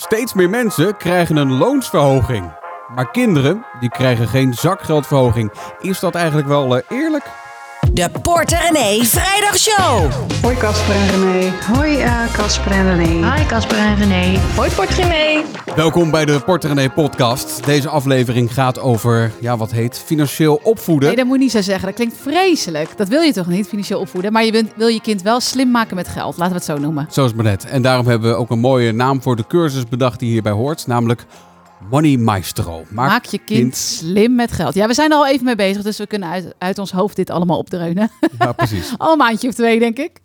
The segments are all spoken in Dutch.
Steeds meer mensen krijgen een loonsverhoging. Maar kinderen, die krijgen geen zakgeldverhoging. Is dat eigenlijk wel uh, eerlijk? De Porter René Vrijdagshow. Hoi Casper en René. Hoi Casper uh, en René. Hi Casper en René. Hoi Porter René. Welkom bij de Porter René podcast. Deze aflevering gaat over, ja wat heet, financieel opvoeden. Nee, dat moet je niet zo zeggen. Dat klinkt vreselijk. Dat wil je toch niet, financieel opvoeden. Maar je bent, wil je kind wel slim maken met geld. Laten we het zo noemen. Zo is het net. En daarom hebben we ook een mooie naam voor de cursus bedacht die hierbij hoort. Namelijk Money Maestro. Maak, Maak je kind, slim met geld. Ja, we zijn er al even mee bezig, dus we kunnen uit, uit ons hoofd dit allemaal opdreunen. Ja, precies. al een maandje of twee, denk ik.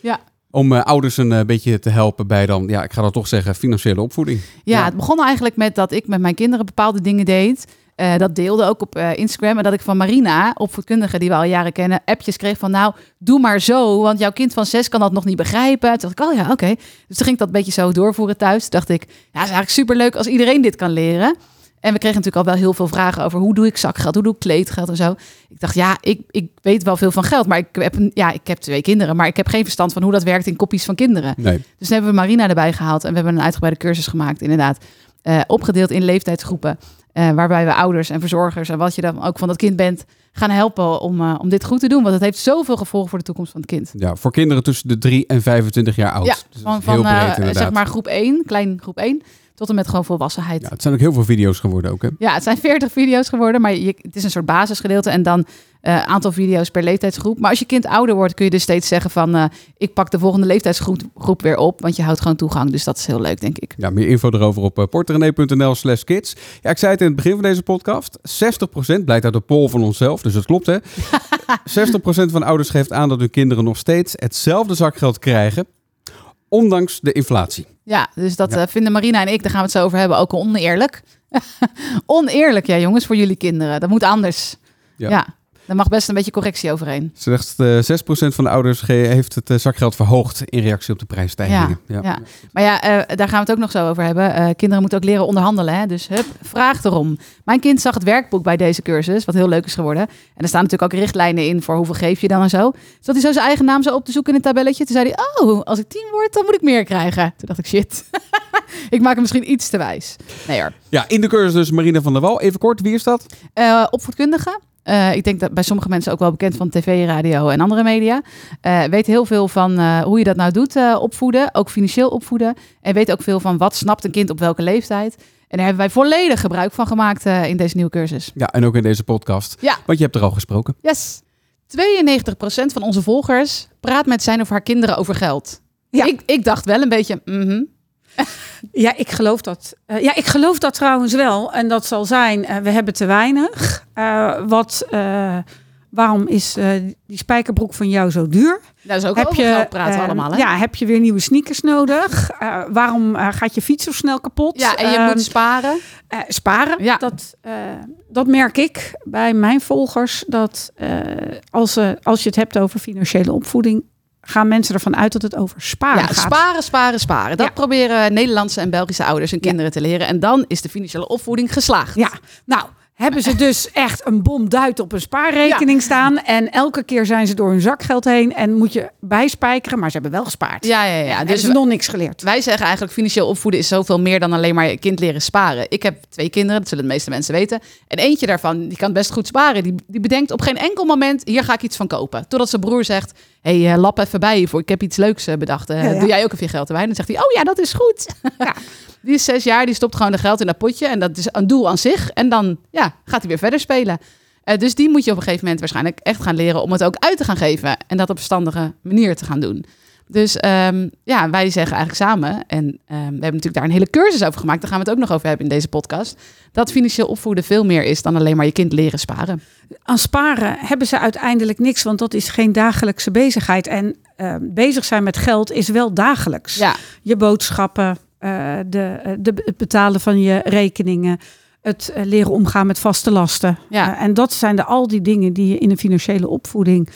Ja. Om uh, ouders een uh, beetje te helpen bij dan, ja, ik ga dat toch zeggen, financiële opvoeding. Ja, ja, het begon eigenlijk met dat ik met mijn kinderen bepaalde dingen deed. Uh, dat deelde ook op uh, Instagram. En dat ik van Marina, opvoedkundige die we al jaren kennen, appjes kreeg van nou, doe maar zo. Want jouw kind van zes kan dat nog niet begrijpen. Toen dacht ik, oh ja, oké. Okay. Dus toen ging ik dat een beetje zo doorvoeren thuis. Toen dacht ik, ja, het is eigenlijk superleuk als iedereen dit kan leren. En we kregen natuurlijk al wel heel veel vragen over hoe doe ik zakgeld, hoe doe ik kleedgeld en zo. Ik dacht, ja, ik, ik weet wel veel van geld, maar ik heb, een, ja, ik heb twee kinderen, maar ik heb geen verstand van hoe dat werkt in kopjes van kinderen. Nee. Dus toen hebben we Marina erbij gehaald en we hebben een uitgebreide cursus gemaakt, inderdaad. Uh, opgedeeld in leeftijdsgroepen. Uh, waarbij we ouders en verzorgers en wat je dan ook van dat kind bent, gaan helpen om, uh, om dit goed te doen. Want het heeft zoveel gevolgen voor de toekomst van het kind. Ja, voor kinderen tussen de 3 en 25 jaar oud. Ja, dus van, van uh, zeg maar groep 1, klein groep 1, tot en met gewoon volwassenheid. Ja, het zijn ook heel veel video's geworden ook, hè? Ja, het zijn 40 video's geworden, maar je, het is een soort basisgedeelte en dan een uh, aantal video's per leeftijdsgroep. Maar als je kind ouder wordt, kun je dus steeds zeggen van... Uh, ik pak de volgende leeftijdsgroep groep weer op, want je houdt gewoon toegang. Dus dat is heel leuk, denk ik. Ja, meer info erover op uh, porterenee.nl slash kids. Ja, ik zei het in het begin van deze podcast. 60% blijkt uit de poll van onszelf, dus dat klopt hè. 60% van ouders geeft aan dat hun kinderen nog steeds hetzelfde zakgeld krijgen... ondanks de inflatie. Ja, dus dat ja. vinden Marina en ik, daar gaan we het zo over hebben, ook oneerlijk. oneerlijk, ja jongens, voor jullie kinderen. Dat moet anders. ja. Daar mag best een beetje correctie overheen. Slechts uh, 6% van de ouders heeft het uh, zakgeld verhoogd in reactie op de prijsstijgingen. Ja, ja. ja. Maar ja, uh, daar gaan we het ook nog zo over hebben. Eh, kinderen moeten ook leren onderhandelen. Hè? Dus hup, vraag erom. Mijn kind zag het werkboek bij deze cursus, wat heel leuk is geworden. En er staan natuurlijk ook richtlijnen in voor hoeveel geef je dan en zo. Dus dat hij zo zijn eigen naam zo op te zoeken in het tabelletje. Toen zei hij, oh, als ik 10 word, dan moet ik meer krijgen. Toen dacht ik, shit. ik maak hem misschien iets te wijs. Nee hoor. Ja, in de cursus dus Marina van der Wal. Even kort, wie is dat? opvoedkundige. Uh, ik denk dat bij sommige mensen ook wel bekend van tv, radio en andere media. Uh, weet heel veel van uh, hoe je dat nou doet, opvoeden. Ook financieel opvoeden. En weet ook veel van wat snapt een kind op welke leeftijd. En daar hebben wij volledig gebruik van gemaakt in deze nieuwe cursus. Ja, en ook in deze podcast. Ja. Want je hebt er al gesproken. Yes. 92% van onze volgers praat met zijn of haar kinderen over geld. Ja. Ik, ik dacht wel een beetje, mm -hmm. Ja, ik geloof dat. Uh, ja, ik geloof dat trouwens wel. En dat zal zijn, uh, we hebben te weinig. Uh, wat, waarom is die spijkerbroek van jou zo duur? Dat is ook heb je, praten allemaal, hè? Ja, heb je weer nieuwe sneakers nodig? waarom gaat je fiets zo snel kapot? Ja, en je moet sparen. sparen, ja. dat, dat merk ik bij mijn volgers. Dat als, als je het hebt over financiële opvoeding gaan mensen ervan uit dat het over sparen ja, gaat. Sparen, sparen, sparen. Dat ja. proberen Nederlandse en Belgische ouders hun kinderen ja. te leren. En dan is de financiële opvoeding geslaagd. Ja, nou, hebben ze dus echt een bom duit op een spaarrekening ja. staan. En elke keer zijn ze door hun zakgeld heen en moet je bijspijkeren. Maar ze hebben wel gespaard. Ja, ja, ja. Dus, dus nog niks geleerd. Wij zeggen eigenlijk financieel opvoeden is zoveel meer dan alleen maar je kind leren sparen. Ik heb twee kinderen, dat zullen de meeste mensen weten. En eentje daarvan, die kan best goed sparen. Die, die bedenkt op geen enkel moment, hier ga ik iets van kopen. Totdat zijn broer zegt, hey, uh, lap even bij je voor. Ik heb iets leuks uh, bedacht. Ja, ja. Doe jij ook even je geld erbij? En dan zegt hij, oh ja, dat is goed. Ja. die is zes jaar, die stopt gewoon de geld in dat potje. En dat is een doel aan zich. En dan ja, gaat hij weer verder spelen. Uh, dus die moet je op een gegeven moment waarschijnlijk echt gaan leren om het ook uit te gaan geven. En dat op een verstandige manier te gaan doen. Dus um, ja, wij zeggen eigenlijk samen, en um, we hebben natuurlijk daar een hele cursus over gemaakt, daar gaan we het ook nog over hebben in deze podcast, dat financieel opvoeden veel meer is dan alleen maar je kind leren sparen. Aan sparen hebben ze uiteindelijk niks, want dat is geen dagelijkse bezigheid. En uh, bezig zijn met geld is wel dagelijks. Ja. Je boodschappen, uh, de, de, het betalen van je rekeningen, het uh, leren omgaan met vaste lasten. Ja. en dat zijn de, al die dingen die je in een financiële opvoeding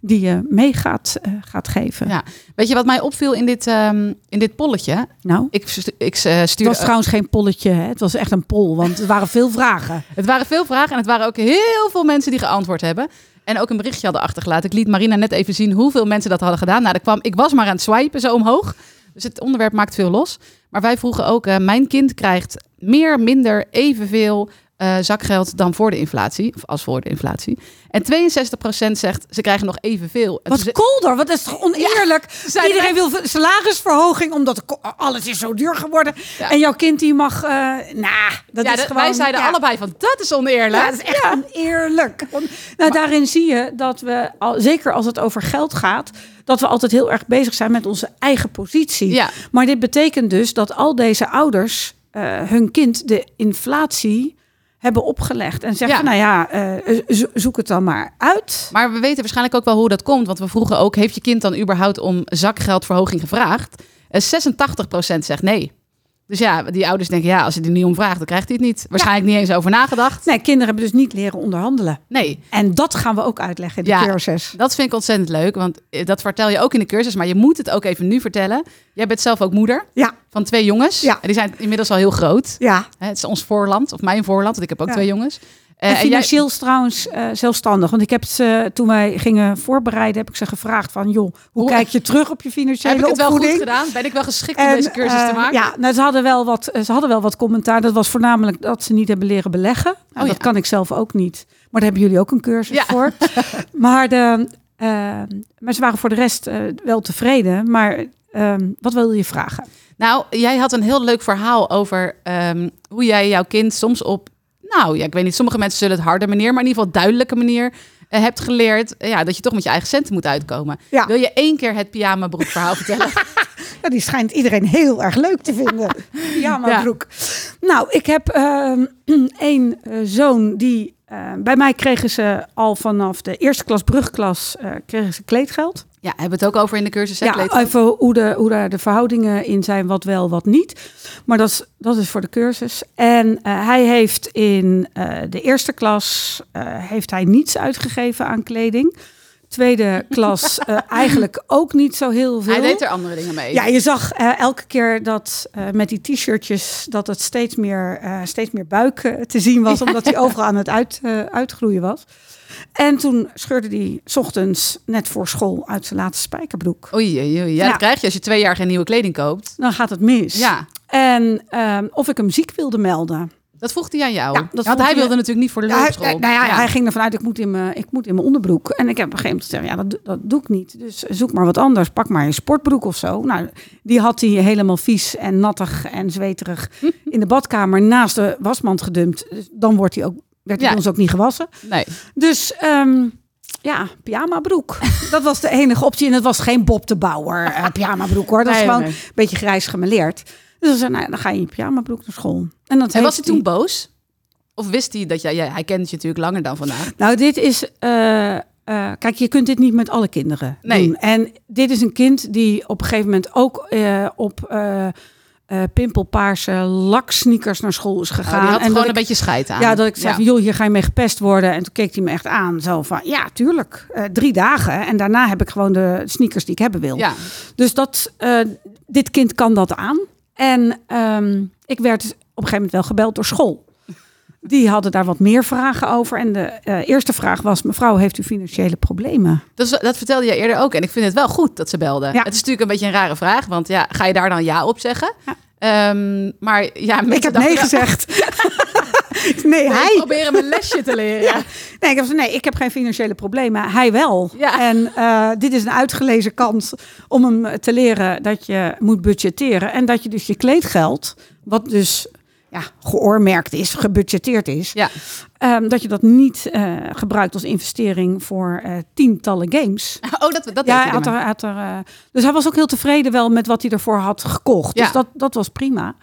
die je mee gaat, uh, gaat geven. Ja. Weet je wat mij opviel in dit, um, in dit polletje? Nou, ik, ik uh, stuurde... Het was trouwens geen polletje, hè? het was echt een poll, want er waren veel vragen. het waren veel vragen en het waren ook heel veel mensen die geantwoord hebben. En ook een berichtje hadden achtergelaten. Ik liet Marina net even zien hoeveel mensen dat hadden gedaan. Nou, er kwam, ik was maar aan het swipen zo omhoog. Dus het onderwerp maakt veel los. Maar wij vroegen ook, eh, mijn kind krijgt meer, minder, evenveel eh, zakgeld dan voor de inflatie. Of als voor de inflatie. En 62% zegt, ze krijgen nog evenveel. Wat ze- kolder, wat is toch oneerlijk? Iedereen wil salarisverhoging omdat alles is zo duur geworden. Ja. En jouw kind die mag, nou, dat ja, is gewoon... wij zeiden allebei van, dat is oneerlijk. Dat is echt oneerlijk. Nou, daarin zie je dat we, al, zeker als het over geld gaat, dat we altijd heel erg bezig zijn met onze eigen positie. Maar dit betekent dus dat al deze ouders eh, hun kind de inflatie hebben opgelegd. En zeggen, Ja. nou ja, eh, zo- zoek het dan maar uit. Maar we weten waarschijnlijk ook wel hoe dat komt. Want we vroegen ook, heeft je kind dan überhaupt om zakgeldverhoging gevraagd? Eh, 86% zegt nee. Dus ja, die ouders denken, ja, als je er niet om vraagt, dan krijgt hij het niet. Waarschijnlijk niet eens over nagedacht. Nee, kinderen hebben dus niet leren onderhandelen. Nee, En dat gaan we ook uitleggen in de Ja. cursus. dat vind ik ontzettend leuk. Want eh, dat vertel je ook in de cursus. Maar je moet het ook even nu vertellen. Jij bent zelf ook moeder Ja, van twee jongens. Ja. En die zijn inmiddels al heel groot. ja. Het is ons voorland, of mijn voorland, want ik heb ook Ja. twee jongens. Eh, En jij- financieel trouwens eh, zelfstandig. Want ik heb ze, toen wij gingen voorbereiden, heb ik ze gevraagd van... joh, hoe, Hoe- kijk je terug op je financiële heb ik het wel goed gedaan? Ben ik wel geschikt om deze cursus te eh, maken? Ja, nou, ze, hadden wel wat, ze hadden wel wat commentaar. Dat was voornamelijk dat ze niet hebben leren beleggen. Nou, Oh, dat ja. kan ik zelf ook niet. Maar daar hebben jullie ook een cursus Ja. voor. maar, de, eh, maar ze waren voor de rest eh, wel tevreden. Maar ehm, wat wilde je vragen? Nou, jij had een heel leuk verhaal over ehm, hoe jij jouw kind soms op, nou ja, ik weet niet, sommige mensen zullen het harde manier, maar in ieder geval duidelijke manier eh, hebt geleerd eh, ja, dat je toch met je eigen centen moet uitkomen. Ja. Wil je één keer het pyjama broek verhaal vertellen? Ja, die schijnt iedereen heel erg leuk te vinden. Pyjama broek. Nou, ik heb ehm één eh, zoon die... bij mij kregen ze al vanaf de eerste klas, brugklas, kregen ze kleedgeld. Ja, hebben we het ook over in de cursus. hè, Ja, even hoe, de, hoe daar de verhoudingen in zijn, wat wel, wat niet. Maar dat is, dat is voor de cursus. En eh, hij heeft in eh, de eerste klas eh, heeft hij niets uitgegeven aan kleding. Tweede klas eigenlijk ook niet zo heel veel. Hij deed er andere dingen mee. Ja, je zag elke keer dat met die t-shirtjes dat het steeds meer, steeds meer buik te zien was, omdat hij overal aan het uit, uitgroeien was. En toen scheurde hij 's ochtends net voor school uit zijn laatste spijkerbroek. Oei, oei, oei. Ja, Ja. dat krijg je als je twee jaar geen nieuwe kleding koopt. Dan gaat het mis. Ja, En ehm, of ik hem ziek wilde melden. dat vroeg hij aan jou. Ja, dat Want hij wilde natuurlijk niet voor de Ja, hij, loopschool. nou ja, Ja. hij ging ervan uit, ik moet, in mijn, ik moet in mijn onderbroek. En ik heb op een gegeven moment gezegd, ja, dat, doe- dat doe ik niet. Dus zoek maar wat anders. Pak maar je sportbroek of zo. Nou, die had hij helemaal vies en nattig en zweterig in de badkamer naast de wasmand gedumpt. Dus dan wordt hij ook, werd Ja. ons ook niet gewassen. Nee. Dus ehm, ja, pyjama broek. dat was de enige optie. En het was geen Bob de Bouwer eh pyjama broek hoor. Dat Nee, is gewoon nee. een beetje grijs gemeleerd. Dus dan zei nou, dan ga je in je pyjama broek naar school. En, dat En was hij toen boos? Of wist hij dat jij, hij kent je natuurlijk langer dan vandaag? Nou, dit is. eh, eh, kijk, je kunt dit niet met alle kinderen Nee. doen. En dit is een kind die op een gegeven moment ook op eh, pimpelpaarse laksneakers naar school is Oh, gegaan. die had en gewoon een beetje scheid aan. ja, dat ik zei van, joh, hier ga je mee gepest worden. En toen keek hij me echt aan, zo van, ja, tuurlijk, eh, drie dagen. En daarna heb ik gewoon de sneakers die ik hebben wil. Ja. Dus dat, eh, dit kind kan dat aan. En ehm, ik werd op een gegeven moment wel gebeld door school. Die hadden daar wat meer vragen over. En de eerste vraag was: Mevrouw, heeft u financiële problemen? Dus dat vertelde je eerder ook. En ik vind het wel goed dat ze belden. Ja. Het is natuurlijk een beetje een rare vraag. Want ja, ga je daar dan ja op zeggen? Ja. Ehm, maar ja, Ik heb nee gezegd. nee, Nee, hij. proberen mijn lesje te leren. Nee ik, heb, nee, ik heb geen financiële problemen. Hij wel. Ja. En eh, dit is een uitgelezen kans om hem te leren dat je moet budgetteren. En dat je dus je kleedgeld, wat dus ja, geoormerkt is, gebudgeteerd is, Ja. Ehm, dat je dat niet eh, gebruikt als investering voor eh, tientallen games. Oh, dat, dat ja, hij had er, had er, eh, dus hij was ook heel tevreden wel met wat hij ervoor had gekocht. Ja. Dus dat, dat was prima.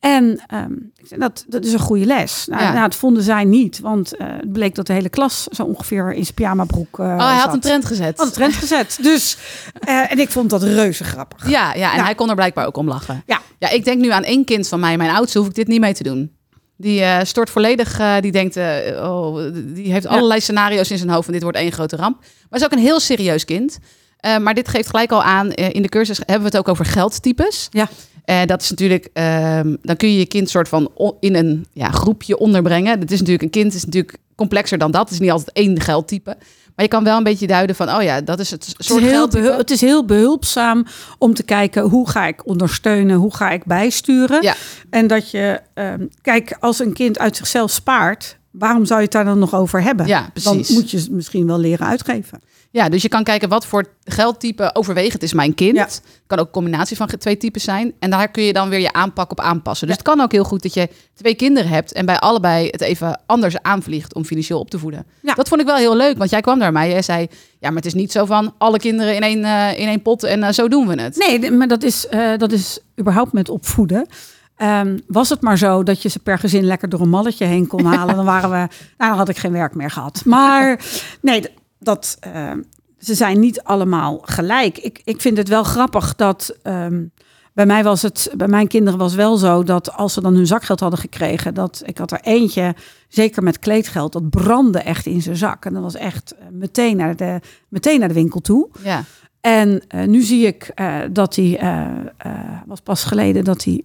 En ehm, dat, dat is een goede les. Nou, Ja. nou, dat vonden zij niet, want eh, het bleek dat de hele klas zo ongeveer in zijn pyjamabroek eh Oh, hij had een trend gezet. Had een trend gezet. Dus, eh, en ik vond dat reuze grappig. Ja, ja, en Ja. hij kon er blijkbaar ook om lachen. Ja. Ja, ik denk nu aan één kind van mij, mijn oudste, hoef ik dit niet mee te doen. Die stort volledig, die denkt, oh, die heeft allerlei scenario's in zijn hoofd van dit wordt één grote ramp. Maar is ook een heel serieus kind. Maar dit geeft gelijk al aan, in de cursus hebben we het ook over geldtypes. Ja. En dat is natuurlijk, ehm, dan kun je je kind soort van in een ja, groepje onderbrengen. Dat is natuurlijk, een kind is natuurlijk complexer dan dat. Het is niet altijd één geldtype. Maar je kan wel een beetje duiden van, oh ja, dat is het Het is, soort heel het is heel behulpzaam om te kijken hoe ga ik ondersteunen, hoe ga ik bijsturen. Ja. En dat je, ehm, kijk, als een kind uit zichzelf spaart, waarom zou je het daar dan nog over hebben? Ja, precies. Dan moet je het misschien wel leren uitgeven. Ja, dus je kan kijken wat voor geldtype overwegend is mijn kind. Ja. Kan ook een combinatie van twee types zijn. En daar kun je dan weer je aanpak op aanpassen. Dus het kan ook heel goed dat je twee kinderen hebt en bij allebei het even anders aanvliegt om financieel op te voeden. Ja. Dat vond ik wel heel leuk, want jij kwam daar mij. Jij zei, ja, maar het is niet zo van alle kinderen in één, eh, in één pot en eh, zo doen we het. Nee, maar dat is, eh, dat is überhaupt met opvoeden. Ehm, was het maar zo dat je ze per gezin lekker door een malletje heen kon halen, dan waren we, nou, dan had ik geen werk meer gehad. Maar nee, dat, eh, ze zijn niet allemaal gelijk. Ik, ik vind het wel grappig dat ehm, bij mij was het, bij mijn kinderen was wel zo dat als ze dan hun zakgeld hadden gekregen, dat ik had er eentje, zeker met kleedgeld, dat brandde echt in zijn zak. En dat was echt eh, meteen naar de, meteen naar de winkel toe. Ja. En eh, nu zie ik eh, dat hij, was pas geleden dat hij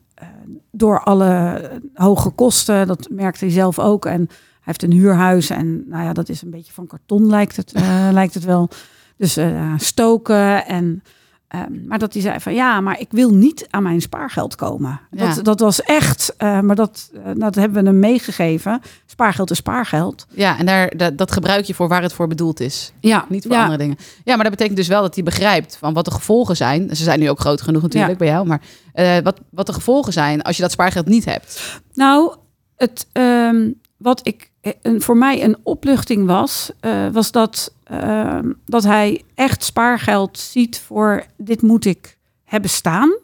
door alle hoge kosten, dat merkte hij zelf ook. En hij heeft een huurhuis en nou ja, dat is een beetje van karton lijkt het, eh, lijkt het wel. Dus eh, stoken en... ehm, maar dat hij zei van ja, maar ik wil niet aan mijn spaargeld komen. Ja. Dat, dat was echt, eh, maar dat, eh, dat hebben we hem meegegeven. Spaargeld is spaargeld. Ja, en daar, dat, dat gebruik je voor waar het voor bedoeld is. Ja, Niet voor ja. andere dingen. Ja, maar dat betekent dus wel dat hij begrijpt van wat de gevolgen zijn. Ze zijn nu ook groot genoeg natuurlijk Ja. bij jou. Maar eh, wat, wat de gevolgen zijn als je dat spaargeld niet hebt. Nou, het, ehm, wat ik, een, voor mij een opluchting was, eh, was dat, ehm, dat hij echt spaargeld ziet voor dit moet ik hebben staan.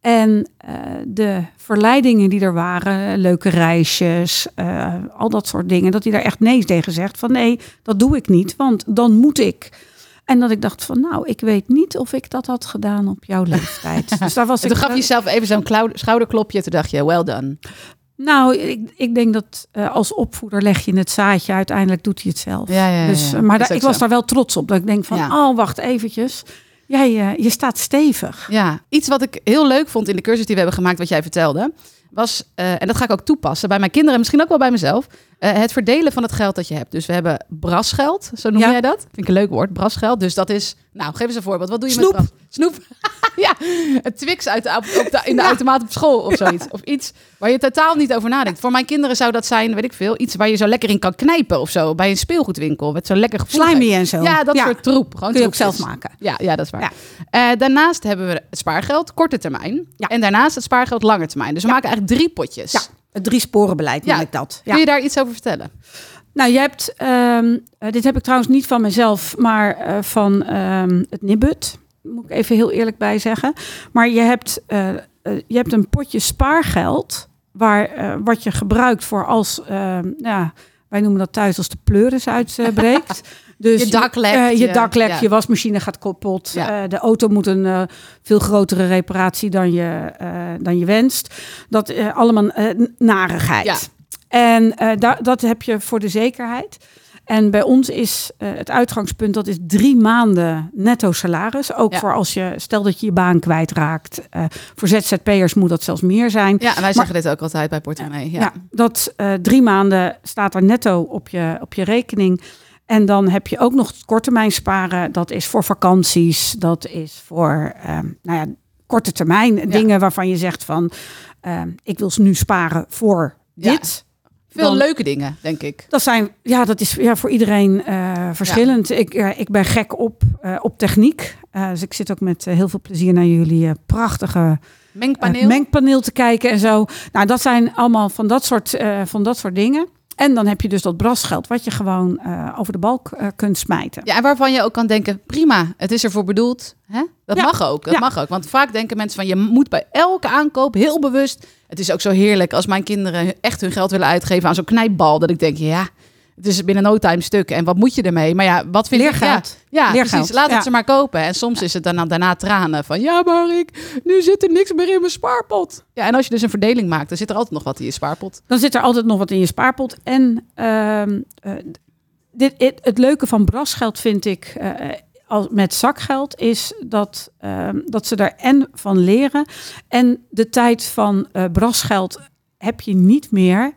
En eh, de verleidingen die er waren, leuke reisjes, eh, al dat soort dingen, dat hij daar echt nee tegen zegt. Van nee, dat doe ik niet, want dan moet ik. En dat ik dacht van nou, ik weet niet of ik dat had gedaan op jouw leeftijd. dus daar was En ik toen gaf je jezelf even zo'n schouderklopje. Toen dacht je, well done. Nou, ik, ik denk dat eh, als opvoeder leg je het zaadje, uiteindelijk doet hij het zelf. Ja, ja, ja, dus, eh, maar ik was zo. daar wel trots op. Dat ik denk van, oh, wacht eventjes. Jij, eh, je staat stevig. Ja, iets wat ik heel leuk vond in de cursus die we hebben gemaakt, wat jij vertelde, was, eh, en dat ga ik ook toepassen bij mijn kinderen, misschien ook wel bij mezelf, eh, het verdelen van het geld dat je hebt. Dus we hebben brasgeld, zo noem Ja. jij dat? Vind ik een leuk woord, brasgeld. Dus dat is, nou, geef eens een voorbeeld. Wat doe je Snoep. met bras? Snoep. ja, het Twix uit de, op de, in de automaat op school of zoiets. Of iets waar je totaal niet over nadenkt. Voor mijn kinderen zou dat zijn, weet ik veel, iets waar je zo lekker in kan knijpen of zo. Bij een speelgoedwinkel, met zo'n lekker gevoel. Slimy en zo. Ja, dat soort troep. Gewoon Kun je ook zelf maken. Ja, ja, dat is waar. Eh, daarnaast hebben we het spaargeld, korte termijn. En daarnaast het spaargeld, lange termijn. Dus we maken eigenlijk drie potjes. Ja, het drie sporenbeleid noem Ja. ik dat. Kun je daar iets over vertellen? Nou, je hebt, ehm, eh, dit heb ik trouwens niet van mezelf, maar eh, van ehm, het Nibud. Moet ik even heel eerlijk bij zeggen. Maar je hebt, eh, je hebt een potje spaargeld, waar, wat je gebruikt voor als, ehm, ja, wij noemen dat thuis als de pleuris uitbreekt. Dus Je dak lekt, eh, je je- dak lekt, ja. je wasmachine gaat kapot. Ja. eh, de auto moet een eh, veel grotere reparatie dan je, dan je wenst. Dat allemaal narigheid. Ja. En da- dat heb je voor de zekerheid. En bij ons is het uitgangspunt, dat is drie maanden netto salaris. Ook voor als je, stel dat je je baan kwijtraakt. Voor ZZP'ers moet dat zelfs meer zijn. Ja, en wij zeggen dit ook altijd bij Portemonnee. Ja. Dat drie maanden staat er netto op je, op je rekening. En dan heb je ook nog korttermijn sparen. Dat is voor vakanties. Dat is voor ehm, nou ja, korte termijn dingen waarvan je zegt van... ehm, ik wil nu sparen voor Ja. dit. Veel Dan- leuke dingen, denk ik. Dat zijn, ja, dat is ja, voor iedereen eh, verschillend. Ik, eh, ik ben gek op, eh, op techniek. Dus ik zit ook met heel veel plezier naar jullie prachtige Mengpaneel. mengpaneel te kijken en zo. Nou, dat zijn allemaal van dat soort, van dat soort dingen. En dan heb je dus dat brasgeld, wat je gewoon eh, over de balk eh, kunt smijten. Ja, en waarvan je ook kan denken, prima, het is ervoor bedoeld. Hè? Dat Ja. mag ook, dat Ja. mag ook. Want vaak denken mensen van, je moet bij elke aankoop heel bewust... Het is ook zo heerlijk als mijn kinderen echt hun geld willen uitgeven aan zo'n knijpbal. Dat ik denk, ja, het is binnen no time stuk. En wat moet je ermee? Maar ja, wat vind Leergeld. ik... Ja, ja Leergeld, precies. Laat ja. het ze maar kopen. En soms is het dan daarna tranen van... Ja, maar ik, nu zit er niks meer in mijn spaarpot. Ja, en als je dus een verdeling maakt, dan zit er altijd nog wat in je spaarpot. Dan zit er altijd nog wat in je spaarpot. En ehm, eh, dit, het, het leuke van brasgeld vind ik eh, als, met zakgeld is dat, ehm, dat ze daar en van leren. En de tijd van eh, brasgeld heb je niet meer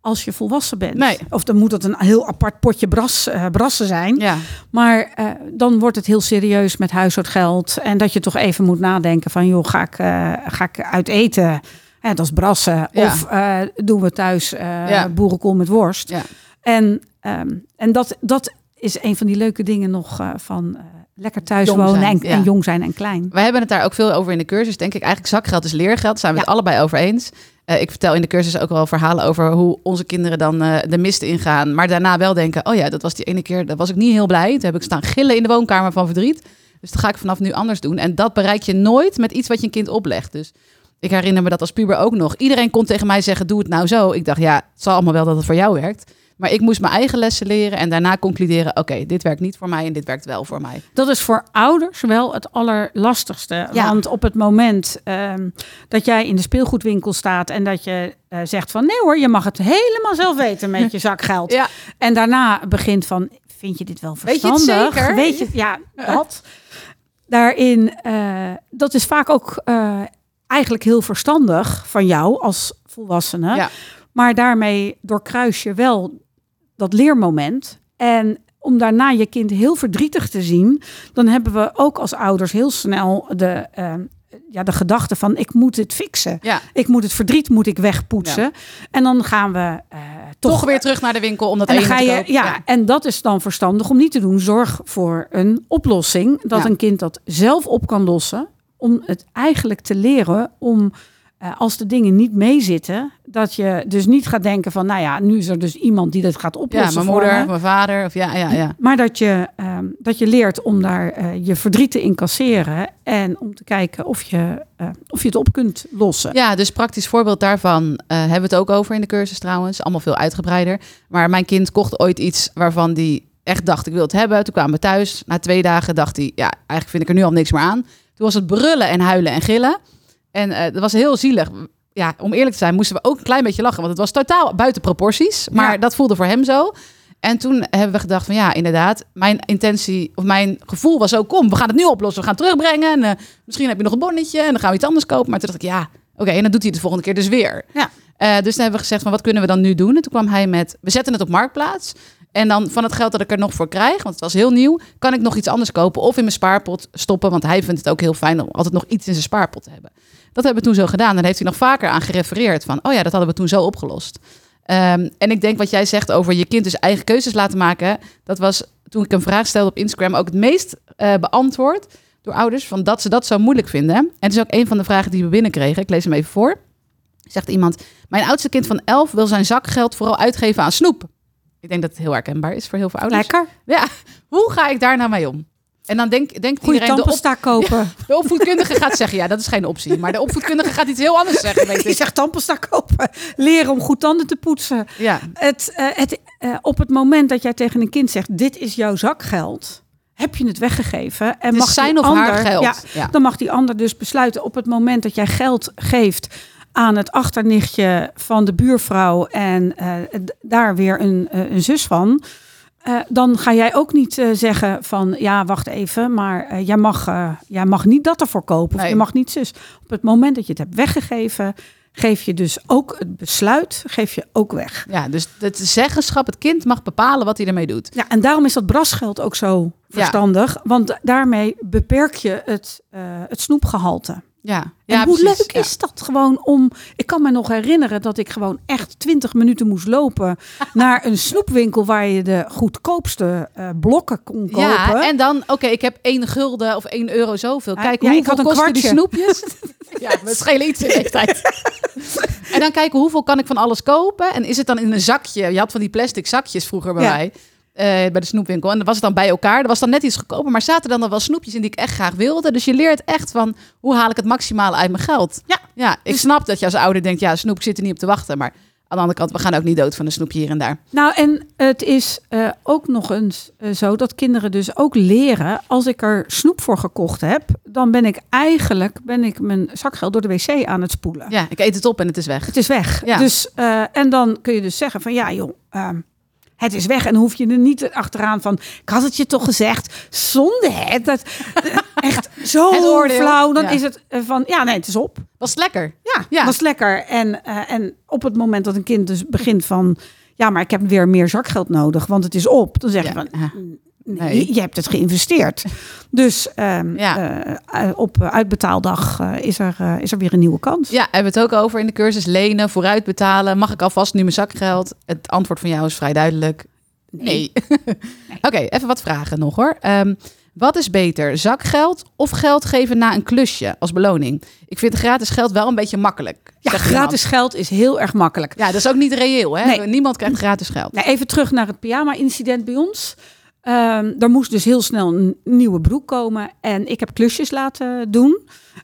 als je volwassen bent. Nee. Of dan moet het een heel apart potje bras, eh, brassen zijn. Ja. Maar eh, dan wordt het heel serieus met huishoudgeld. En dat je toch even moet nadenken van... joh, ga ik, eh, ga ik uit eten? Ja, dat is brassen. Ja. Of doen we thuis Ja. boerenkool met worst? Ja. En, ehm, en dat, dat is een van die leuke dingen nog van... lekker thuis Jong wonen zijn, en, ja. en jong zijn en klein. Wij hebben het daar ook veel over in de cursus, denk ik. Eigenlijk zakgeld is leergeld, daar zijn we het allebei over eens. Eh, ik vertel in de cursus ook wel verhalen over hoe onze kinderen dan eh, de mist ingaan. Maar daarna wel denken, oh ja, dat was die ene keer, dat was ik niet heel blij. Toen heb ik staan gillen in de woonkamer van verdriet. Dus dat ga ik vanaf nu anders doen. En dat bereik je nooit met iets wat je een kind oplegt. Dus ik herinner me dat als puber ook nog. Iedereen kon tegen mij zeggen, doe het nou zo. Ik dacht, ja, het zal allemaal wel dat het voor jou werkt. Maar ik moest mijn eigen lessen leren en daarna concluderen... oké, dit werkt niet voor mij en dit werkt wel voor mij. Dat is voor ouders wel het allerlastigste. Ja. Want op het moment ehm, dat jij in de speelgoedwinkel staat en dat je eh, zegt van nee hoor, je mag het helemaal zelf weten met je zakgeld. Ja. En daarna begint van, vind je dit wel Weet je het verstandig? zeker? Weet je, ja, dat. Daarin, eh, dat is vaak ook eh, eigenlijk heel verstandig van jou als volwassene. Ja. Maar daarmee doorkruis je wel dat leermoment. En om daarna je kind heel verdrietig te zien, dan hebben we ook als ouders heel snel de, eh, ja, de gedachte van ik moet het fixen. Ja. Ik moet het verdriet moet ik wegpoetsen. En dan gaan we eh, toch, Toch weer terug naar de winkel om dat en dan ga te je, ja, en dat is dan verstandig om niet te doen. Zorg voor een oplossing. Dat een kind dat zelf op kan lossen. Om het eigenlijk te leren om, eh, als de dingen niet meezitten, dat je dus niet gaat denken van, nou ja, nu is er dus iemand die dat gaat Ja, oplossen. mijn voor moeder, me. mijn vader. Of ja, ja, ja. Maar dat je, ehm, dat je leert om daar eh, je verdriet te incasseren. En om te kijken of je, eh, of je het op kunt lossen. Ja, dus praktisch voorbeeld daarvan hebben we het ook over in de cursus trouwens. Allemaal veel uitgebreider. Maar mijn kind kocht ooit iets waarvan die echt dacht, ik wil het hebben. Toen kwamen we thuis. Na twee dagen dacht hij, ja, eigenlijk vind ik er nu al niks meer aan. Toen was het brullen en huilen en gillen. En eh, dat was heel zielig. Ja, om eerlijk te zijn moesten we ook een klein beetje lachen. Want het was totaal buiten proporties. Maar Ja. dat voelde voor hem zo. En toen hebben we gedacht van ja, inderdaad, mijn intentie of mijn gevoel was ook kom, we gaan het nu oplossen, we gaan het terugbrengen. En, eh, misschien heb je nog een bonnetje en dan gaan we iets anders kopen. Maar toen dacht ik ja, oké, en dan doet hij het de volgende keer dus weer. Ja. Eh, dus dan hebben we gezegd van wat kunnen we dan nu doen? En toen kwam hij met, we zetten het op marktplaats. En dan van het geld dat ik er nog voor krijg, want het was heel nieuw, kan ik nog iets anders kopen of in mijn spaarpot stoppen. Want hij vindt het ook heel fijn om altijd nog iets in zijn spaarpot te hebben. Dat hebben we toen zo gedaan. Dan heeft hij nog vaker aan gerefereerd van, oh ja, dat hadden we toen zo opgelost. Ehm, en ik denk wat jij zegt over je kind dus eigen keuzes laten maken. Dat was toen ik een vraag stelde op Instagram ook het meest eh, beantwoord door ouders. Van dat ze dat zo moeilijk vinden. En het is ook een van de vragen die we binnenkregen. Ik lees hem even voor. Zegt iemand: Mijn oudste kind van 11 wil zijn zakgeld vooral uitgeven aan snoep. Ik denk dat het heel herkenbaar is voor heel veel ouders. Lekker. Ja, hoe ga ik daar nou mee om? En dan denk, denkt Goede iedereen, de, op, kopen. de opvoedkundige gaat zeggen, ja, dat is geen optie. Maar de opvoedkundige gaat iets heel anders zeggen, weet Je ik. zegt tandpasta kopen. Leren om goed tanden te poetsen. Ja, Het, eh, het, eh, op het moment dat jij tegen een kind zegt: Dit is jouw zakgeld. Heb je het weggegeven? En mag zijn die of haar ander- geld. Ja, Ja. Dan mag die ander dus besluiten op het moment dat jij geld geeft aan het achternichtje van de buurvrouw en eh, daar weer een, een zus van. Eh, dan ga jij ook niet eh, zeggen van ja, wacht even, maar eh, jij, mag, jij mag niet dat ervoor kopen. Of Nee. je mag niet zus. Op het moment dat je het hebt weggegeven, geef je dus ook het besluit, geef je ook weg. Ja, dus het zeggenschap, het kind mag bepalen wat hij ermee doet. Ja, en daarom is dat brasgeld ook zo verstandig. Want daarmee beperk je het, het snoepgehalte. Ja, En ja hoe precies. leuk Ja. is dat gewoon om... Ik kan me nog herinneren dat ik gewoon echt 20 minuten moest lopen... naar een snoepwinkel waar je de goedkoopste eh, blokken kon kopen. Ja, en dan, oké, ik heb één gulden of één euro zoveel. Kijk, ja, ik hoeveel had een kosten die snoepjes? ja, we schelen iets in leeftijd. en dan kijken hoeveel kan ik van alles kopen. En is het dan in een zakje? Je had van die plastic zakjes vroeger bij Ja. mij. Eh, bij de snoepwinkel. En dan was het dan bij elkaar. Er was dan net iets goedkoper. Maar zaten dan, dan wel snoepjes in die ik echt graag wilde. Dus je leert echt van, hoe haal ik het maximale uit mijn geld? Ja. Ja, ik snap dat je als ouder denkt, ja, snoep zit er niet op te wachten. Maar aan de andere kant, we gaan ook niet dood van een snoepje hier en daar. Nou, en het is eh, ook nog eens eh, zo dat kinderen dus ook leren... als ik er snoep voor gekocht heb... dan ben ik eigenlijk ben ik mijn zakgeld door de wc aan het spoelen. Ja, ik eet het op en het is weg. Het is weg. Ja. Dus, en dan kun je dus zeggen van ja joh, ehm, het is weg. En hoef je er niet achteraan van, ik had het je toch gezegd, zonde hè. Dat, echt zo Het flauw. Dan Ja. is het eh, van, ja, nee, het is op. Was lekker. Ja, Ja. is lekker. En, eh, en op het moment dat een kind dus begint van... ja, maar ik heb weer meer zakgeld nodig, want het is op. Dan zeg je Ja. van, Ja. Nee, Nee. Je, hebt het geïnvesteerd. Dus ehm, Ja. eh, eh, op uitbetaaldag eh, is, er, is er weer een nieuwe kans. Ja, hebben we het ook over in de cursus. Lenen, vooruit betalen. Mag ik alvast nu mijn zakgeld? Het antwoord van jou is vrij duidelijk. Nee. Oké, even wat vragen nog hoor. Ehm, wat is beter, zakgeld of geld geven na een klusje als beloning? Ik vind gratis geld wel een beetje makkelijk. Ja, gratis geld is heel erg makkelijk. Ja, dat is ook niet reëel. Hè? Niemand krijgt gratis geld. Nou, even terug naar het pyjama-incident bij ons. Ehm er moest dus heel snel een nieuwe broek komen. En ik heb klusjes laten doen.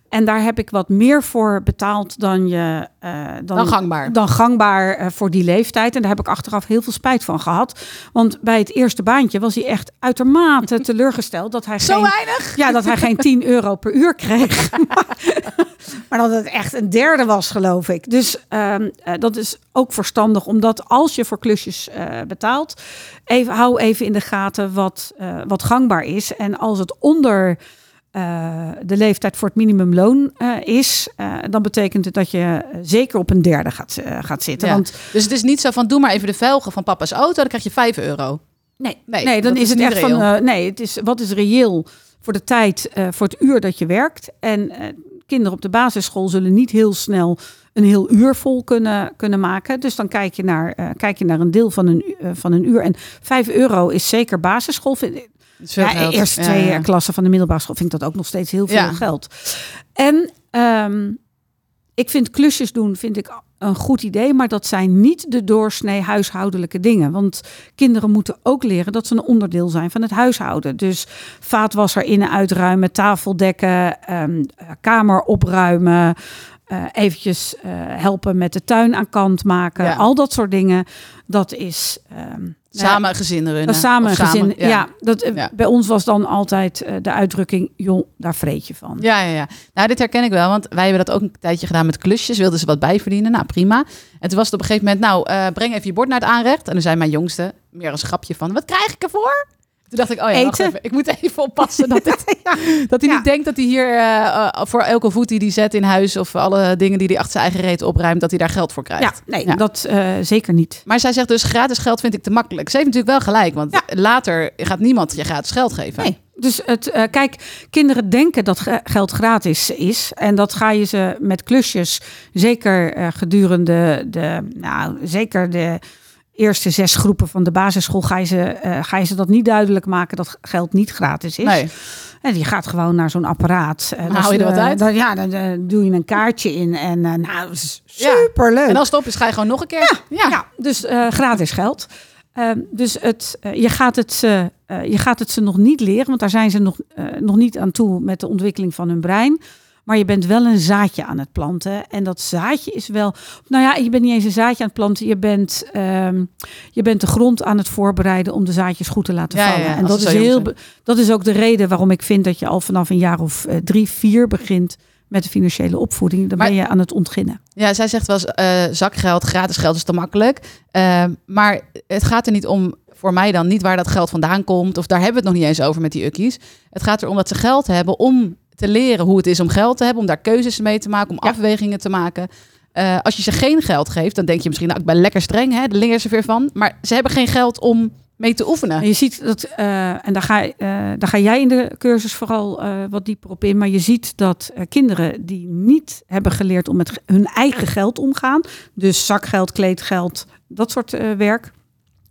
En daar heb ik wat meer voor betaald dan je... eh, Dan gangbaar. Dan gangbaar eh, voor die leeftijd. En daar heb ik achteraf heel veel spijt van gehad. Want bij het eerste baantje was hij echt uitermate teleurgesteld. Dat hij Zo geen, weinig? ja, dat hij geen 10 euro per uur kreeg. maar, dat het echt een derde was, geloof ik. Dus ehm, eh, dat is ook verstandig, omdat als je voor klusjes betaalt, even, hou even in de gaten wat, wat gangbaar is. En als het onder eh, de leeftijd voor het minimumloon eh, is, eh, dan betekent het dat je zeker op een derde gaat, gaat zitten. Ja. Want Dus het is niet zo van doe maar even de velgen van papa's auto, dan krijg je 5 euro. Nee, Nee, nee, dan is het echt van. reëel. nee, het is wat is reëel voor de tijd, voor het uur dat je werkt. En kinderen op de basisschool zullen niet heel snel een heel uur vol kunnen, kunnen maken. Dus dan kijk je naar, kijk je naar een deel van een, van een uur. En 5 euro is zeker basisschool. Vind, ja, geld. eerste twee ja. klassen van de middelbare school vind ik dat ook nog steeds heel veel Ja. geld. En ehm, ik vind klusjes doen vind ik een goed idee, maar dat zijn niet de doorsnee huishoudelijke dingen. Want kinderen moeten ook leren dat ze een onderdeel zijn van het huishouden. Dus vaatwasser in- en uitruimen, tafel dekken, ehm, eh, kamer opruimen. eh, eventjes eh, helpen met de tuin aan kant maken. Al dat soort dingen. Dat is ehm, Samen een gezin runnen. samen Of een gezin. Ja, dat, eh, Ja. bij ons was dan altijd eh, de uitdrukking, joh, daar vreet je van. Ja, ja, ja. Nou, dit herken ik wel, want wij hebben dat ook een tijdje gedaan met klusjes. Wilden ze wat bijverdienen? Nou, prima. En toen was het op een gegeven moment, nou, eh, breng even je bord naar het aanrecht. En dan zei mijn jongste, meer als grapje van, wat krijg ik ervoor? Toen dacht ik, oh ja, wacht even. ik moet even oppassen dat, dit, dat hij Ja. niet denkt dat hij hier eh, eh, voor elke voet die hij zet in huis... of alle dingen die hij achter zijn eigen reet opruimt, dat hij daar geld voor krijgt. Ja, nee, dat eh, zeker niet. Maar zij zegt dus, gratis geld vind ik te makkelijk. Ze heeft natuurlijk wel gelijk, want later gaat niemand je gratis geld geven. Nee. Dus het, kijk, kinderen denken dat ge- geld gratis is. En dat ga je ze met klusjes, zeker gedurende de, nou, zeker de eerste zes groepen van de basisschool, ga je ze, eh, ga je ze dat niet duidelijk maken dat geld niet gratis is. Nee. En je gaat gewoon naar zo'n apparaat. eh, Dan haal je er wat uit. dan- ja, dan eh, doe je een kaartje in. En nou, is Ja. superleuk. En als het op is, ga je gewoon nog een keer. Ja. Ja, dus eh, gratis geld. Ehm, dus het, je, gaat het ze, je gaat het ze nog niet leren, want daar zijn ze nog, nog niet aan toe met de ontwikkeling van hun brein. Maar je bent wel een zaadje aan het planten. En dat zaadje is wel. Nou ja, je bent niet eens een zaadje aan het planten. Je bent, ehm, je bent de grond aan het voorbereiden om de zaadjes goed te laten ja, vallen. ja, en dat is, heel, zijn. dat is ook de reden waarom ik vind dat je al vanaf een jaar of eh, drie, vier begint met de financiële opvoeding. Dan Maar- ben je aan het ontginnen. Ja, zij zegt wel eens, eh, zakgeld, gratis geld is te makkelijk. Eh, maar het gaat er niet om, voor mij dan, niet waar dat geld vandaan komt. Of daar hebben we het nog niet eens over met die ukkies. Het gaat erom dat ze geld hebben om te leren hoe het is om geld te hebben. Om daar keuzes mee te maken, om Ja. afwegingen te maken. Eh, als je ze geen geld geeft, dan denk je misschien, nou, ik ben lekker streng, hè, daar leren ze weer van. Maar ze hebben geen geld om mee te oefenen. En je ziet dat, eh, en daar ga, eh, daar ga jij in de cursus vooral wat dieper op in. Maar je ziet dat kinderen die niet hebben geleerd om met hun eigen geld omgaan, dus zakgeld, kleedgeld, dat soort werk,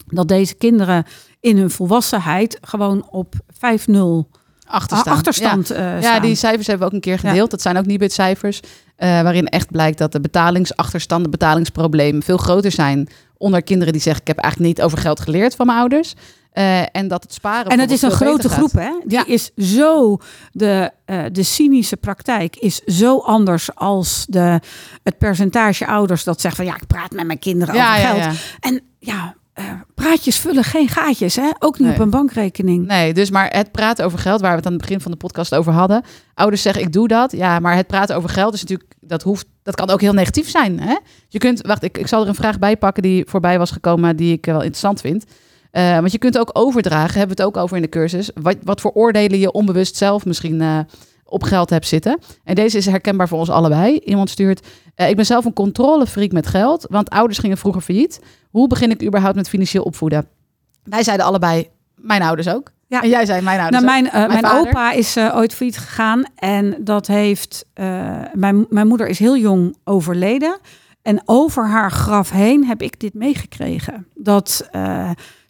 dat deze kinderen in hun volwassenheid gewoon op 5-0 Achterstaan. achterstand Ja. eh, Ja, die cijfers hebben we ook een keer gedeeld. Dat zijn ook niet cijfers. eh waarin echt blijkt dat de betalingsachterstand, de betalingsproblemen veel groter zijn onder kinderen die zeggen: Ik heb eigenlijk niet over geld geleerd van mijn ouders. Eh, en dat het sparen. En het is een grote groep, hè? Die Ja. is zo, de, de cynische praktijk is zo anders als de, het percentage ouders dat zegt van ja, ik praat met mijn kinderen. Ja, over ja, geld. ja. En ja, eh, praatjes vullen geen gaatjes, hè? Ook niet Nee. op een bankrekening. Nee, dus maar het praten over geld, waar we het aan het begin van de podcast over hadden. Ouders zeggen, ik doe dat. Ja, maar het praten over geld is natuurlijk, dat hoeft, dat kan ook heel negatief zijn. Hè? Je kunt, wacht, ik, ik zal er een vraag bij pakken die voorbij was gekomen, die ik wel interessant vind. Eh, want je kunt ook overdragen, hebben we het ook over in de cursus. Wat, wat voor oordelen je onbewust zelf misschien eh, op geld heb zitten. En deze is herkenbaar voor ons allebei. Iemand stuurt, eh, ik ben zelf een controlefreak met geld, want ouders gingen vroeger failliet. Hoe begin ik überhaupt met financieel opvoeden? Wij zeiden allebei, mijn ouders ook. Ja. En jij zei, mijn ouders Nou, mijn, eh, mijn, vader. opa is eh, ooit failliet gegaan en dat heeft. mijn, mijn moeder is heel jong overleden. En over haar graf heen heb ik dit meegekregen. Dat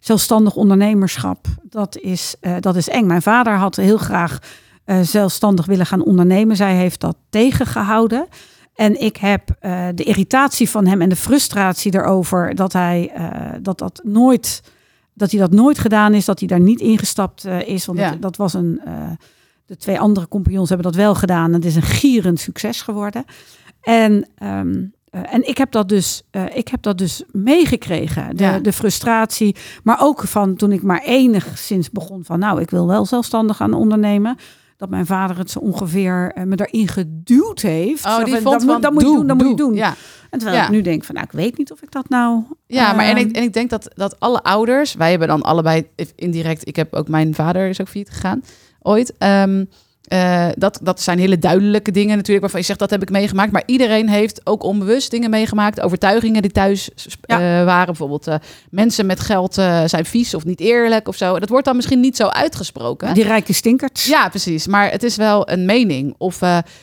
zelfstandig ondernemerschap, dat is, dat is eng. Mijn vader had heel graag eh, zelfstandig willen gaan ondernemen. Zij heeft dat tegengehouden. En ik heb eh, de irritatie van hem en de frustratie erover dat hij eh, dat, dat nooit dat hij dat nooit gedaan is, dat hij daar niet ingestapt is. Want Ja. dat, dat was een. de twee andere compagnons hebben dat wel gedaan. Het is een gierend succes geworden. En, ehm, eh, en ik heb dat dus, ik heb dat dus meegekregen. De, Ja. de frustratie. Maar ook van toen ik maar enigszins begon van, nou, ik wil wel zelfstandig gaan ondernemen. Dat mijn vader het zo ongeveer eh, me daarin geduwd heeft. Oh, die vond dat, van, dat moet je doe, doen, dat moet je doe. doen. Ja. En terwijl Ja. ik nu denk van, nou, ik weet niet of ik dat nou... Ja, maar en ehm, ik, en ik denk dat, dat alle ouders, wij hebben dan allebei indirect, ik heb ook mijn vader is ook failliet gegaan ooit. Ehm, eh, dat, dat zijn hele duidelijke dingen natuurlijk waarvan je zegt dat heb ik meegemaakt. Maar iedereen heeft ook onbewust dingen meegemaakt. Overtuigingen die thuis Ja. eh, waren. Bijvoorbeeld eh, mensen met geld zijn vies of niet eerlijk of zo. Dat wordt dan misschien niet zo uitgesproken. Die rijke stinkers. Ja, precies. Maar het is wel een mening. Of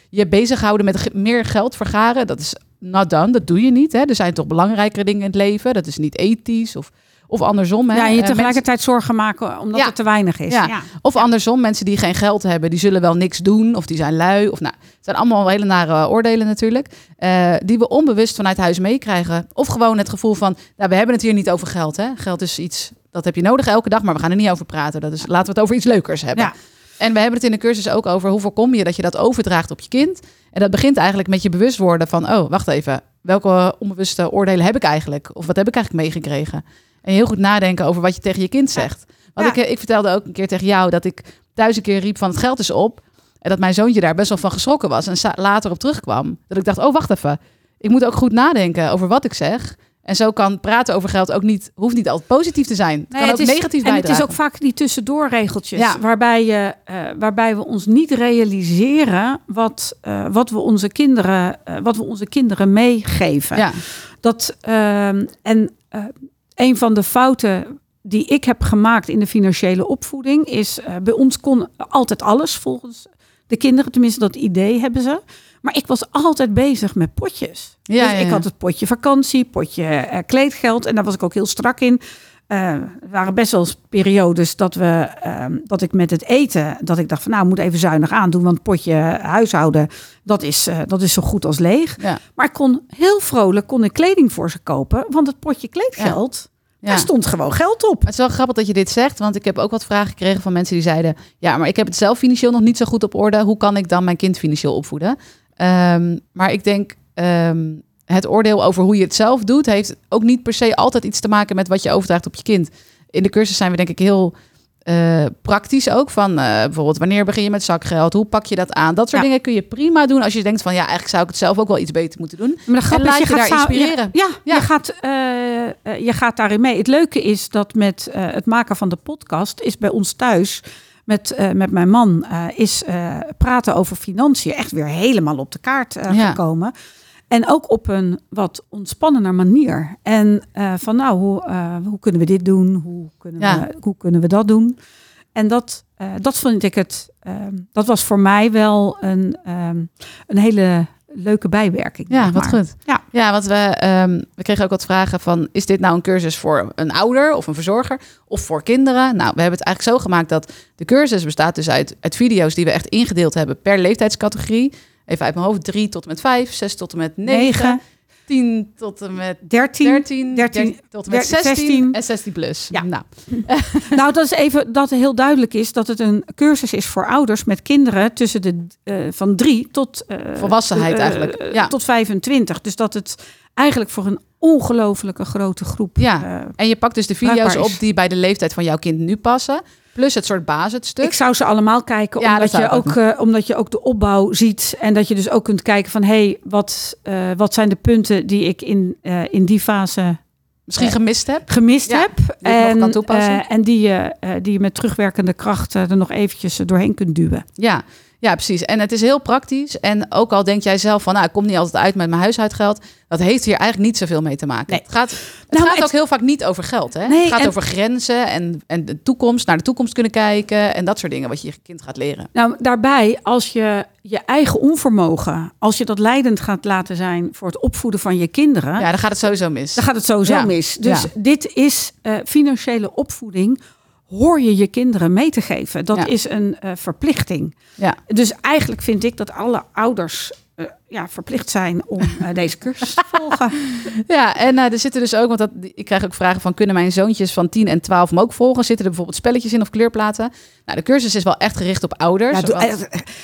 je bezighouden met meer geld vergaren, dat is not done. Dat doe je niet. Hè. Er zijn toch belangrijkere dingen in het leven. Dat is niet ethisch of, of andersom. Hè. Ja, je Eh, tegelijkertijd zorgen maken omdat Ja. het te weinig is. Ja. Ja. Of andersom, mensen die geen geld hebben, die zullen wel niks doen of die zijn lui. Of nou, het zijn allemaal hele nare oordelen natuurlijk. eh, die we onbewust vanuit huis meekrijgen. Of gewoon het gevoel van, nou, we hebben het hier niet over geld. Hè? Geld is iets, dat heb je nodig elke dag, maar we gaan er niet over praten. Dat is, laten we het over iets leukers hebben. Ja. En we hebben het in de cursus ook over hoe voorkom je dat je dat overdraagt op je kind. En dat begint eigenlijk met je bewust worden van, oh, wacht even. Welke onbewuste oordelen heb ik eigenlijk? Of wat heb ik eigenlijk meegekregen? En heel goed nadenken over wat je tegen je kind zegt. Want ik, ik vertelde ook een keer tegen jou dat ik thuis een keer riep van het geld is op. En dat mijn zoontje daar best wel van geschrokken was. En later op terugkwam. Dat ik dacht, oh wacht even. Ik moet ook goed nadenken over wat ik zeg. En zo kan praten over geld ook niet, hoeft niet altijd positief te zijn. Het kan ook is, negatief en het is ook vaak die tussendoorregeltjes. Ja. Waarbij, je, eh, waarbij we ons niet realiseren wat, eh, wat, we, onze kinderen, eh, wat we onze kinderen meegeven. ja. Dat, ehm, en een van de fouten die ik heb gemaakt in de financiële opvoeding is, eh, bij ons kon altijd alles volgens de kinderen, tenminste dat idee hebben ze. Maar ik was altijd bezig met potjes. Ja, dus ja, ik had het potje vakantie, potje eh, kleedgeld en daar was ik ook heel strak in. Er waren best wel periodes dat, we, ehm, dat ik met het eten, dat ik dacht van nou, ik moet even zuinig aandoen, want potje huishouden, dat is, eh, dat is zo goed als leeg. Ja. Maar ik kon heel vrolijk kon ik kleding voor ze kopen, want het potje kleedgeld, Ja. daar stond gewoon geld op. Het is wel grappig dat je dit zegt, want ik heb ook wat vragen gekregen van mensen die zeiden: Ja, maar ik heb het zelf financieel nog niet zo goed op orde. Hoe kan ik dan mijn kind financieel opvoeden? Ehm, maar ik denk, ehm, het oordeel over hoe je het zelf doet, heeft ook niet per se altijd iets te maken met wat je overdraagt op je kind. In de cursus zijn we denk ik heel eh, praktisch ook. Van eh, bijvoorbeeld, wanneer begin je met zakgeld? Hoe pak je dat aan? Dat soort Ja. dingen kun je prima doen als je denkt van ja, eigenlijk zou ik het zelf ook wel iets beter moeten doen. Maar de grap En is, laat je daar inspireren. Ja, Ja. Je, gaat, eh, je gaat daarin mee. Het leuke is dat met het maken van de podcast is bij ons thuis met, met mijn man is praten over financiën echt weer helemaal op de kaart Ja. gekomen. En ook op een wat ontspannender manier. En eh, van nou, hoe, eh, hoe kunnen we dit doen? Hoe kunnen, Ja. we, hoe kunnen we dat doen? En dat, eh, dat vond ik het. ehm, dat was voor mij wel een, ehm, een hele leuke bijwerking. Ja, wat maar. goed. Ja. ja want we, ehm, we kregen ook wat vragen van... is dit nou een cursus voor een ouder of een verzorger of voor kinderen? Nou, we hebben het eigenlijk zo gemaakt dat de cursus bestaat dus uit, uit video's... die we echt ingedeeld hebben per leeftijdscategorie. Even uit mijn hoofd, 3 tot en met 5, 6 tot en met 9, Negen. 10 tot en met 13. 13, 13, 13 tot en met der- 16, 16. en 16 plus. Ja. Nou, Nou, dat is even dat heel duidelijk is dat het een cursus is voor ouders met kinderen tussen de eh, van drie tot eh, Volwassenheid eh, eigenlijk, ja. tot 25. Dus dat het eigenlijk voor een ongelofelijke grote groep. Ja. en je pakt dus de video's op die bij de leeftijd van jouw kind nu passen. Plus het soort basisstuk. ik zou ze allemaal kijken, Ja, omdat, je ook eh, omdat je ook de opbouw ziet. En dat je dus ook kunt kijken van... hé, hey, wat, eh, wat zijn de punten die ik in, eh, in die fase Misschien gemist heb. gemist Ja, heb. die en, kan toepassen. en die, je, die je met terugwerkende kracht er nog eventjes doorheen kunt duwen. Ja. Ja, precies. En het is heel praktisch. En ook al denk jij zelf van, nou, ik kom niet altijd uit met mijn huishoudgeld. Dat heeft hier eigenlijk niet zoveel mee te maken. Nee. Het gaat, het Nou, gaat het- ook heel vaak niet over geld. Hè? Nee, het gaat en- over grenzen en, en de toekomst, naar de toekomst kunnen kijken. En dat soort dingen wat je je kind gaat leren. Nou, daarbij, als je je eigen onvermogen, als je dat leidend gaat laten zijn voor het opvoeden van je kinderen, Ja, dan gaat het sowieso mis. dan gaat het sowieso Ja. mis. Dus Ja. dit is eh, financiële opvoeding. Hoor je je kinderen mee te geven? Dat Ja. is een eh, verplichting. Ja. Dus eigenlijk vind ik dat alle ouders eh, ja, verplicht zijn om eh, deze cursus te volgen. Ja, en eh, er zitten dus ook, want dat, ik krijg ook vragen van, kunnen mijn zoontjes van 10 en 12 hem ook volgen? Zitten er bijvoorbeeld spelletjes in of kleurplaten? Nou, de cursus is wel echt gericht op ouders. Ja, eh,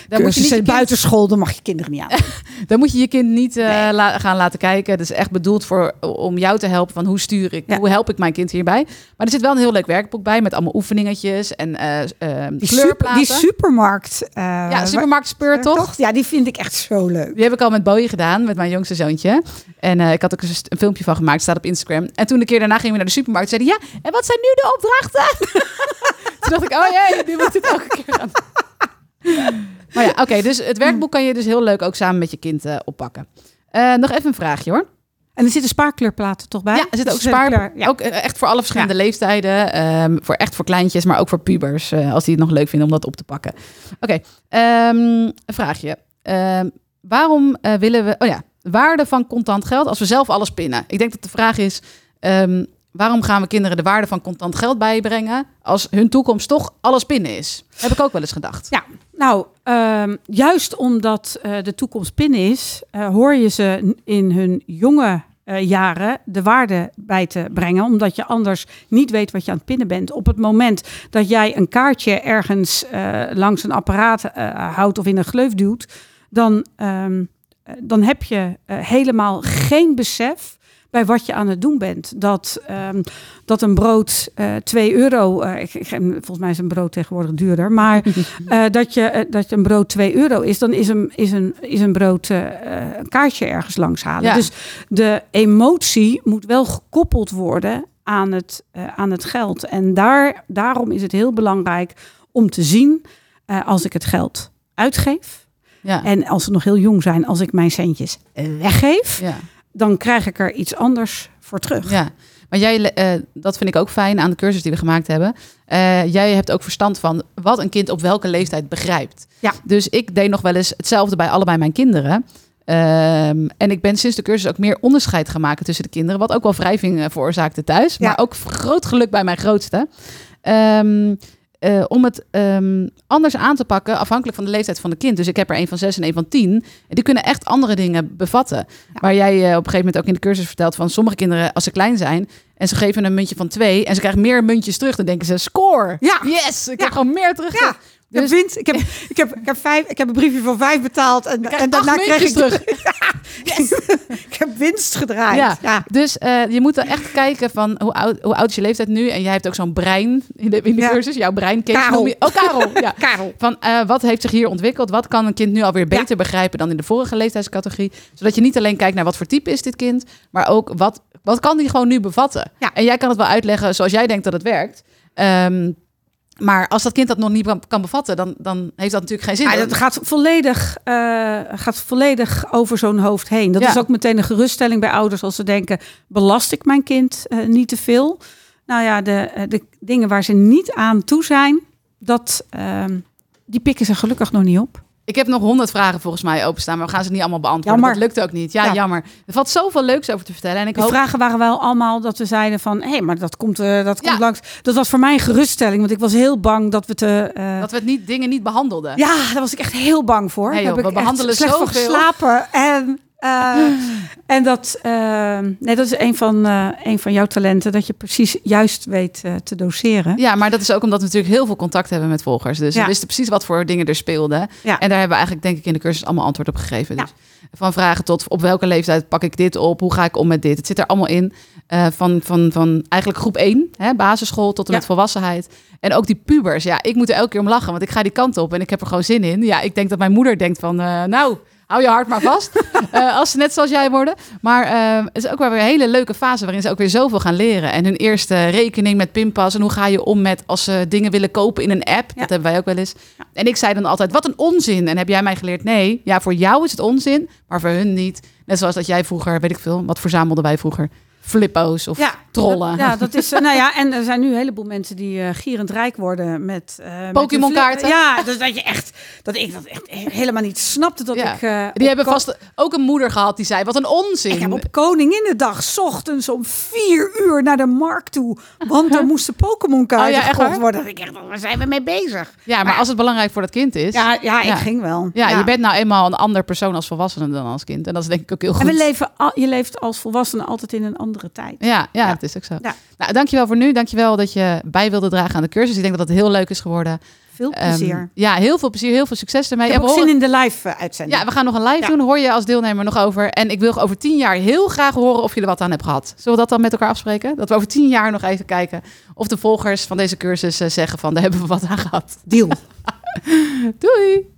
dan, moet je niet kind, buitenschool, dan mag je kinderen niet aan. dan moet je je kind niet la- gaan laten kijken. Het is echt bedoeld voor, om jou te helpen van hoe stuur ik, Ja. hoe help ik mijn kind hierbij? Maar er zit wel een heel leuk werkboek bij met allemaal oefeningetjes en Die, super, kleurplaten. die supermarkt. ja, supermarkt speur toch? Ja, die vind ik echt zo leuk. Die heb ik al met Boje gedaan, met mijn jongste zoontje. En eh, ik had ook een filmpje van gemaakt, staat op Instagram. En toen de keer daarna gingen we naar de supermarkt, zei hij, ja, en wat zijn nu de opdrachten? toen dacht ik, oh jee, nu moet het elke keer gaan. maar ja, oké, dus het werkboek kan je dus heel leuk ook samen met je kind eh, oppakken. Eh, nog even een vraagje hoor. En er zitten spaarkleurplaten toch bij? Ja, er zit ook spaar. ja. Ook echt voor alle verschillende leeftijden. ehm, voor echt voor kleintjes, maar ook voor pubers. als die het nog leuk vinden om dat op te pakken. Oké, ehm, een vraagje. Ehm, waarom eh, willen we... Oh ja, waarde van contant geld als we zelf alles pinnen. Ik denk dat de vraag is... ehm, waarom gaan we kinderen de waarde van contant geld bijbrengen... als hun toekomst toch alles pinnen is? Heb ik ook wel eens gedacht. Ja, nou, ehm, juist omdat eh, de toekomst pin is, eh, hoor je ze in hun jonge jaren de waarde bij te brengen, omdat je anders niet weet wat je aan het pinnen bent. Op het moment dat jij een kaartje ergens langs een apparaat houdt of in een gleuf duwt, dan, ehm, eh, dan heb je eh, helemaal geen besef bij wat je aan het doen bent. Dat, ehm, dat een brood eh 2 euro, ik, volgens mij is een brood tegenwoordig duurder, maar dat, je, dat een brood 2 euro is, dan is een, is een, is een brood een kaartje ergens langs halen. Ja. Dus de emotie moet wel gekoppeld worden aan het, aan het geld. En daar, daarom is het heel belangrijk om te zien, als ik het geld uitgeef, Ja. en als ze nog heel jong zijn, als ik mijn centjes weggeef, ja. dan krijg ik er iets anders voor terug. Ja, maar jij, eh, dat vind ik ook fijn aan de cursus die we gemaakt hebben. Eh, jij hebt ook verstand van wat een kind op welke leeftijd begrijpt. Ja. Dus ik deed nog wel eens hetzelfde bij allebei mijn kinderen. Ehm, en ik ben sinds de cursus ook meer onderscheid gaan maken tussen de kinderen. Wat ook wel wrijving eh, veroorzaakte thuis. Ja. Maar ook groot geluk bij mijn grootste. Ehm, eh, om het ehm, anders aan te pakken afhankelijk van de leeftijd van de kind. Dus ik heb er een van zes en een van tien. En die kunnen echt andere dingen bevatten. Waar jij eh, op een gegeven moment ook in de cursus vertelt van sommige kinderen als ze klein zijn en ze geven een muntje van twee en ze krijgen meer muntjes terug, dan denken ze score. Ja. Yes, ik Ja. heb gewoon meer terug. Ja. Ik heb, Dus- winst, ik, heb, ik, heb, ik, heb vijf, ik heb een briefje van vijf betaald en, en daarna kreeg ik muntjes ik heb winst gedraaid. Ja. Ja. Dus eh, je moet er echt kijken van hoe oud, hoe oud is je leeftijd nu? En jij hebt ook zo'n brein in de, in de Ja. cursus. Jouw brein, Kees, Karel. je- Oh, Karel. Ja. Karel. Van eh, wat heeft zich hier ontwikkeld? Wat kan een kind nu alweer beter begrijpen dan in de vorige leeftijdscategorie? Zodat je niet alleen kijkt naar wat voor type is dit kind, maar ook wat, wat kan die gewoon nu bevatten? Ja. En jij kan het wel uitleggen zoals jij denkt dat het werkt. Ehm, maar als dat kind dat nog niet kan, bevatten, dan, dan heeft dat natuurlijk geen zin. Ja, dat gaat volledig, eh, gaat volledig over zo'n hoofd heen. Dat Ja. is ook meteen een geruststelling bij ouders als ze denken: belast ik mijn kind eh, niet te veel? Nou ja, de, eh, de dingen waar ze niet aan toe zijn, dat, ehm, die pikken ze gelukkig nog niet op. Ik heb nog honderd vragen volgens mij openstaan, maar we gaan ze niet allemaal beantwoorden. Jammer. Dat lukt ook niet. Ja, Ja. jammer. Er valt zoveel leuks over te vertellen. En ik De hoop... vragen waren wel allemaal dat we zeiden van, hé, maar dat komt, eh, dat komt Ja. langs. Dat was voor mij een geruststelling, want ik was heel bang dat we te. eh, Dat we het niet, dingen niet behandelden. Ja, daar was ik echt heel bang voor. Nee, Daar joh, heb we ik echt behandelen slecht van zoveel. geslapen. En, en dat, eh, nee, dat is een van, eh, een van jouw talenten, dat je precies juist weet eh, te doseren. Ja, maar dat is ook omdat we natuurlijk heel veel contact hebben met volgers. Dus Ja. we wisten precies wat voor dingen er speelden. Ja. En daar hebben we eigenlijk, denk ik, in de cursus allemaal antwoord op gegeven. Ja. Dus van vragen tot op welke leeftijd pak ik dit op? Hoe ga ik om met dit? Het zit er allemaal in. Eh, van, van, van eigenlijk groep 1, hè, basisschool tot en Ja. met volwassenheid. En ook die pubers. Ja, ik moet er elke keer om lachen, want ik ga die kant op en ik heb er gewoon zin in. Ja, ik denk dat mijn moeder denkt van, eh, nou, hou je hart maar vast. Eh, als ze net zoals jij worden. Maar eh, het is ook wel weer een hele leuke fase waarin ze ook weer zoveel gaan leren. En hun eerste rekening met pinpas. En hoe ga je om met als ze dingen willen kopen in een app. Dat hebben wij ook wel eens. En ik zei dan altijd, wat een onzin. En heb jij mij geleerd, nee, ja, voor jou is het onzin, maar voor hun niet. Net zoals dat jij vroeger, weet ik veel, wat verzamelden wij vroeger? Flippo's of trollen. dat- ja, dat is. nou ja, en er zijn nu een heleboel mensen die eh, gierend rijk worden met. met Pokémon kaarten. Ja, dus dat je echt. Dat ik dat echt helemaal niet snapte. Dat Ja. ik. eh, Die hebben vast ook een moeder gehad die zei, wat een onzin. Ik heb op Koninginnedag 's ochtends om vier uur naar de markt toe. Want er moesten Pokémon kaarten Oh ja, echt gekocht worden. Ik dacht, waar zijn we mee bezig? Ja, maar als het belangrijk voor dat kind is. Ja, ja, ik ging wel. Ja, je bent nou eenmaal een ander persoon als volwassene dan als kind. En dat is denk ik ook heel goed. En we leven al, je leeft als volwassene altijd in een andere tijd. Ja, ja, Ja. dat is ook zo. Ja. Nou, dankjewel voor nu. Dankjewel dat je bij wilde dragen aan de cursus. Ik denk dat het heel leuk is geworden. Veel Ehm, plezier. ja, heel veel plezier, heel veel succes ermee. ik heb we ook zin in de live eh, uitzending. Ja, we gaan nog een live Ja. doen. Hoor je als deelnemer nog over. En ik wil over tien jaar heel graag horen of je er wat aan hebt gehad. Zullen we dat dan met elkaar afspreken? Dat we over tien jaar nog even kijken of de volgers van deze cursus eh, zeggen van daar hebben we wat aan gehad. Deal. Doei!